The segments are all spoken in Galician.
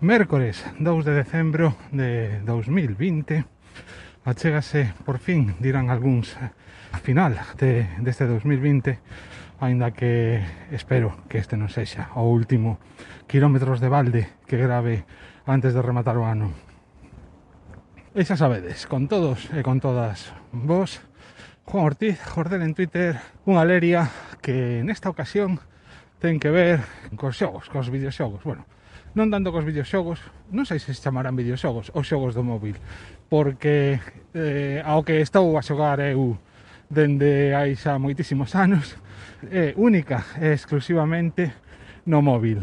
Mércores 2 de decembro de 2020 Achégase, por fin, dirán algúns final de, deste 2020 Ainda que espero que este non sexa o último kilómetros de balde que grave antes de rematar o ano. E xa sabedes, con todos e con todas vos Juan Ortiz, Jordel en Twitter Unha leria que nesta ocasión ten que ver cos xogos, cos videoxogos. Bueno, non tanto cos videoxogos, non sei se se chamarán videoxogos ou xogos do móvil, porque eh, ao que estou a xogar eu dende hai xa moitísimos anos, é única e exclusivamente no móvil.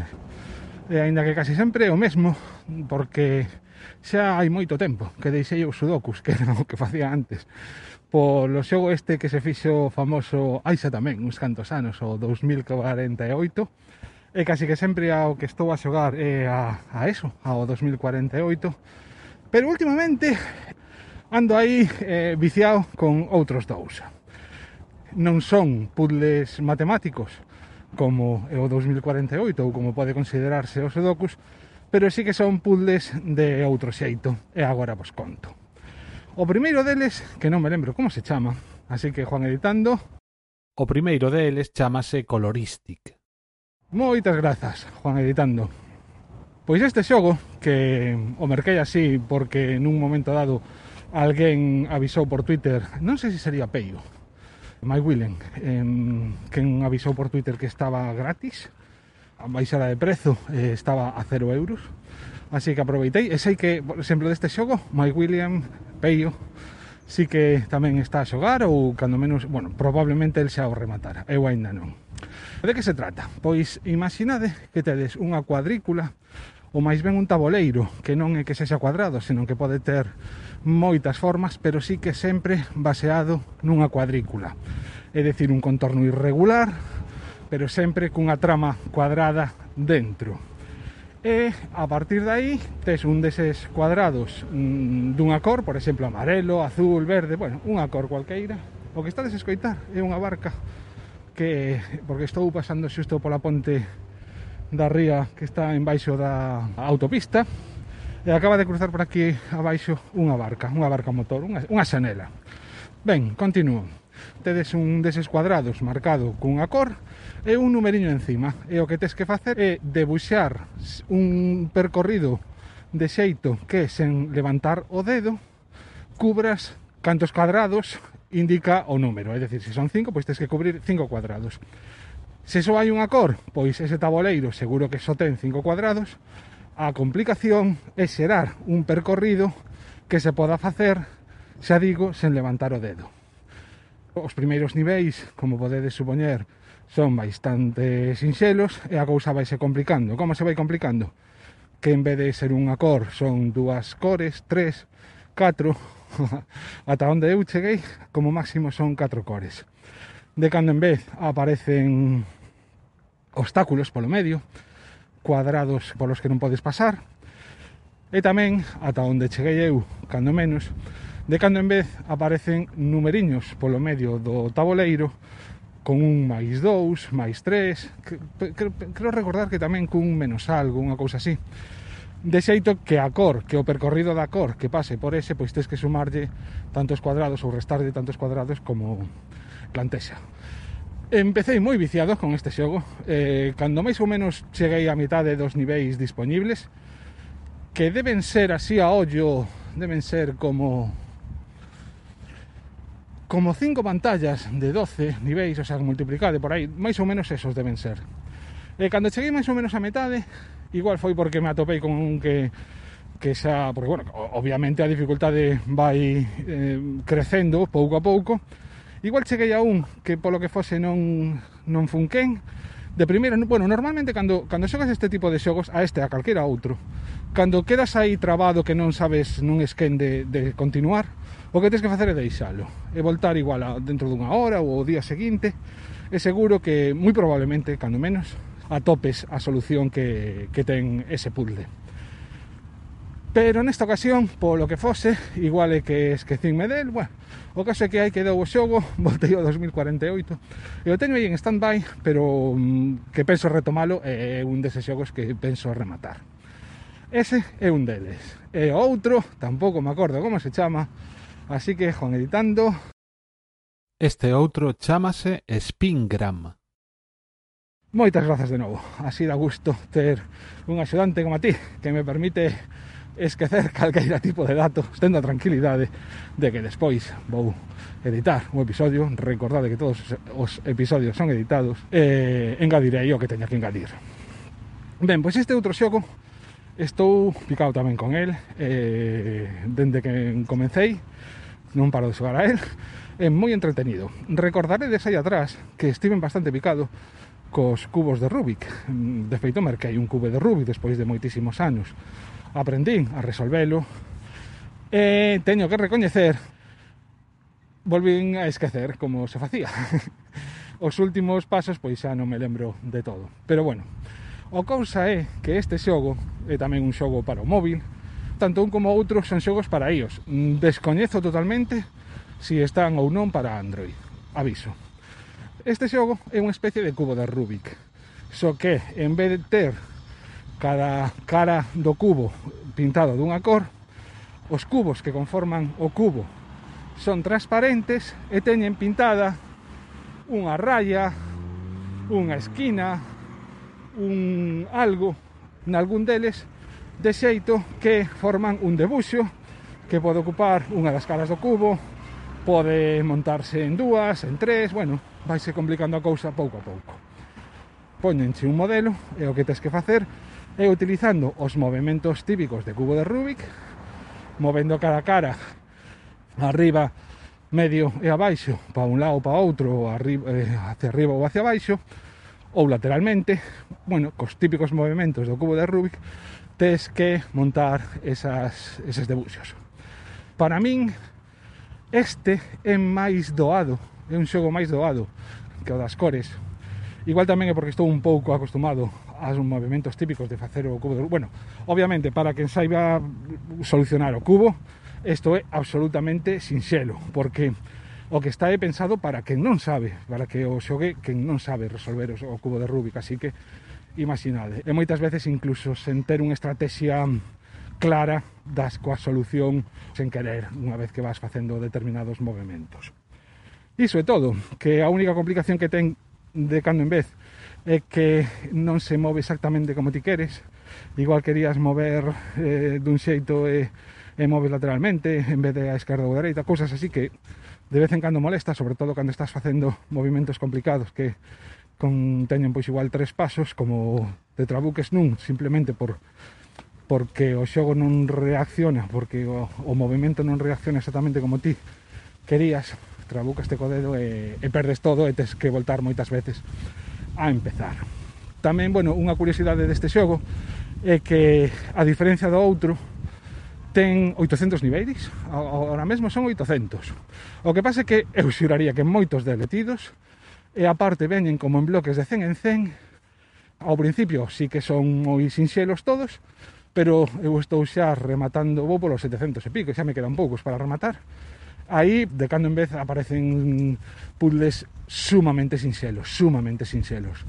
E aínda que casi sempre é o mesmo, porque xa hai moito tempo que deixei os sudokus, que era o que facía antes polo xogo este que se fixo famoso hai xa tamén uns cantos anos, o 2048 e casi que sempre ao que estou a xogar é a, a eso, ao 2048 pero últimamente ando aí eh, viciado con outros dous. Non son puzzles matemáticos como é o 2048 ou como pode considerarse os Sudokus pero sí que son puzzles de outro xeito e agora vos conto. O primeiro deles, que non me lembro como se chama así que Juan editando. O primeiro deles chamase Coloristic. Moitas grazas, Juan Editando. Pois este xogo, que o merquei así porque nun momento dado alguén avisou por Twitter, non sei se sería Peio, Mike Willen, em, quen avisou por Twitter que estaba gratis, a baixada de prezo eh, estaba a 0 euros, así que aproveitei, e sei que, por exemplo, deste xogo, Mike William, Peio, si que tamén está a xogar ou cando menos, bueno, probablemente el xa o rematara, eu aínda non. De que se trata? Pois imaginade que tedes unha cuadrícula ou máis ben un taboleiro, que non é que sexa cuadrado, senón que pode ter moitas formas, pero sí que sempre baseado nunha cuadrícula. É dicir, un contorno irregular, pero sempre cunha trama cuadrada dentro. E a partir de aí tes un deses cuadrados mm, dunha cor, por exemplo, amarelo, azul, verde, bueno, unha cor cualqueira. O que estades escoitar é unha barca que porque estou pasando xusto pola ponte da ría que está en baixo da autopista e acaba de cruzar por aquí abaixo unha barca, unha barca motor, unha, unha xanela. Ben, continuo. Tedes un deses cuadrados marcado cunha cor e un numeriño encima. E o que tes que facer é debuxar un percorrido de xeito que sen levantar o dedo cubras cantos cuadrados indica o número, é dicir, se son 5, pois tens que cubrir 5 cuadrados. Se só hai unha cor, pois ese tabuleiro seguro que só ten 5 cuadrados, a complicación é xerar un percorrido que se poda facer, xa digo, sen levantar o dedo. Os primeiros niveis, como podedes supoñer, son bastante sinxelos e a cousa vai se complicando. Como se vai complicando? Que en vez de ser unha cor son dúas cores, tres, catro, ata onde eu cheguei, como máximo son 4 cores. De cando en vez aparecen obstáculos polo medio, cuadrados polos que non podes pasar, e tamén, ata onde cheguei eu, cando menos, de cando en vez aparecen numeriños polo medio do tabuleiro con un máis dous, máis tres, creo recordar que tamén cun menos algo, unha cousa así De xeito que a cor, que o percorrido da cor que pase por ese, pois tens que sumarlle tantos cuadrados ou restarlle tantos cuadrados como plantexa. Empecéi moi viciado con este xogo. Eh, cando máis ou menos cheguei a mitade dos niveis disponibles, que deben ser así a ollo, deben ser como como cinco pantallas de 12 niveis, o sea, multiplicade por aí, máis ou menos esos deben ser. E cando cheguei máis ou menos a metade, Igual foi porque me atopei con un que que xa, porque bueno, obviamente a dificultade vai eh, crecendo pouco a pouco. Igual cheguei a un que polo que fose non non funquen. De primeira, bueno, normalmente cando cando xogas este tipo de xogos a este a calquera outro, cando quedas aí trabado que non sabes nun esquén de, de continuar, o que tens que facer é deixalo e voltar igual a, dentro dunha hora ou o día seguinte, é seguro que moi probablemente, cando menos, atopes a solución que, que ten ese puzzle. Pero nesta ocasión, polo que fose, igual é que esquecinme del, bueno, o caso é que hai quedou o xogo, voltei ao 2048, e o teño aí en stand-by, pero mm, que penso retomalo é un deses xogos que penso rematar. Ese é un deles. E o outro, tampouco me acordo como se chama, así que, Juan editando... Este outro chamase Spingram. Moitas grazas de novo. Así da gusto ter un axudante como a ti que me permite esquecer calqueira tipo de datos tendo a tranquilidade de que despois vou editar un episodio. Recordade que todos os episodios son editados e engadirei o que teña que engadir. Ben, pois este outro xogo estou picado tamén con el eh, dende que comecei non paro de xogar a el é moi entretenido. Recordaré aí atrás que estiven bastante picado cos cubos de Rubik. De feito, merquei un cubo de Rubik despois de moitísimos anos. Aprendín a resolvelo e teño que recoñecer volvín a esquecer como se facía. Os últimos pasos pois xa non me lembro de todo. Pero bueno, o cousa é que este xogo é tamén un xogo para o móvil, tanto un como outro son xogos para iOS. Descoñezo totalmente se si están ou non para Android. Aviso. Este xogo é unha especie de cubo de Rubik, só que en vez de ter cada cara do cubo pintado dunha cor, os cubos que conforman o cubo son transparentes e teñen pintada unha raya, unha esquina, un algo nalgún deles de xeito que forman un debuxo que pode ocupar unha das caras do cubo, pode montarse en dúas, en tres, bueno, vaise complicando a cousa pouco a pouco. Póñenche un modelo e o que tens que facer é utilizando os movimentos típicos de cubo de Rubik, movendo cara a cara, arriba, medio e abaixo, para un lado ou para outro, arriba, eh, hacia arriba ou hacia abaixo, ou lateralmente, bueno, cos típicos movimentos do cubo de Rubik, tes que montar esas, eses debuxos. Para min, este é máis doado é un xogo máis doado que o das cores. Igual tamén é porque estou un pouco acostumado aos movimentos típicos de facer o cubo de Bueno, obviamente, para quen saiba solucionar o cubo, isto é absolutamente sinxelo, porque o que está é pensado para quen non sabe, para que o xogue quen non sabe resolver o cubo de Rubik, así que imaginade. E moitas veces incluso sen ter unha estrategia clara das coa solución sen querer, unha vez que vas facendo determinados movimentos. Iso é todo, que a única complicación que ten de cando en vez é que non se move exactamente como ti queres. Igual querías mover eh, dun xeito e, e moves lateralmente en vez de a esquerda ou a dereita, cousas así que de vez en cando molesta, sobre todo cando estás facendo movimentos complicados que con, teñen pois igual tres pasos como te trabuques nun simplemente por porque o xogo non reacciona, porque o, o movimento non reacciona exactamente como ti querías trabucaste co dedo e, eh, e perdes todo e tes que voltar moitas veces a empezar. Tamén, bueno, unha curiosidade deste xogo é que a diferencia do outro ten 800 niveis, ahora mesmo son 800. O que pasa é que eu xuraría que moitos deletidos e aparte veñen como en bloques de 100 en 100. Ao principio sí que son moi sinxelos todos, pero eu estou xa rematando, vou polos 700 e pico, xa me quedan poucos para rematar Aí, de cando en vez, aparecen puzzles sumamente sinxelos, sumamente sinxelos.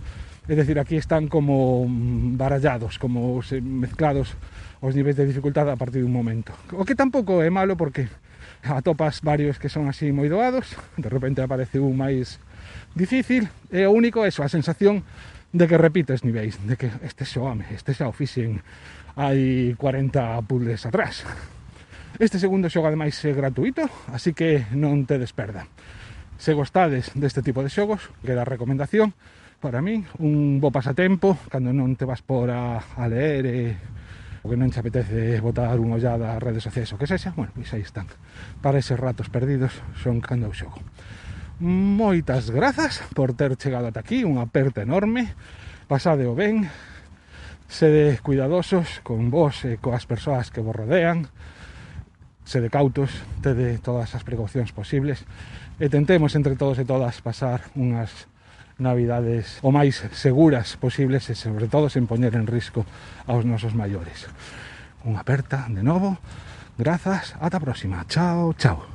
É dicir, aquí están como mm, barallados, como eh, mezclados os niveis de dificultad a partir dun momento. O que tampouco é malo porque atopas varios que son así moi doados, de repente aparece un máis difícil, e o único é a sensación de que repites niveis, de que este xoame, este xa o fixen hai 40 puzzles atrás. Este segundo xogo ademais é gratuito, así que non te desperda. Se gostades deste tipo de xogos, queda recomendación para min un bo pasatempo cando non te vas por a, a leer e o que non te apetece botar unha ollada a redes sociais o que sexa, bueno, pois aí están. Para eses ratos perdidos son cando o xogo. Moitas grazas por ter chegado ata aquí, unha aperta enorme. Pasade o ben, sede cuidadosos con vos e coas persoas que vos rodean, sede cautos, tede todas as precaucións posibles e tentemos entre todos e todas pasar unhas navidades o máis seguras posibles e sobre todo sen poñer en risco aos nosos maiores. Unha aperta de novo, grazas, ata a próxima. Chao, chao.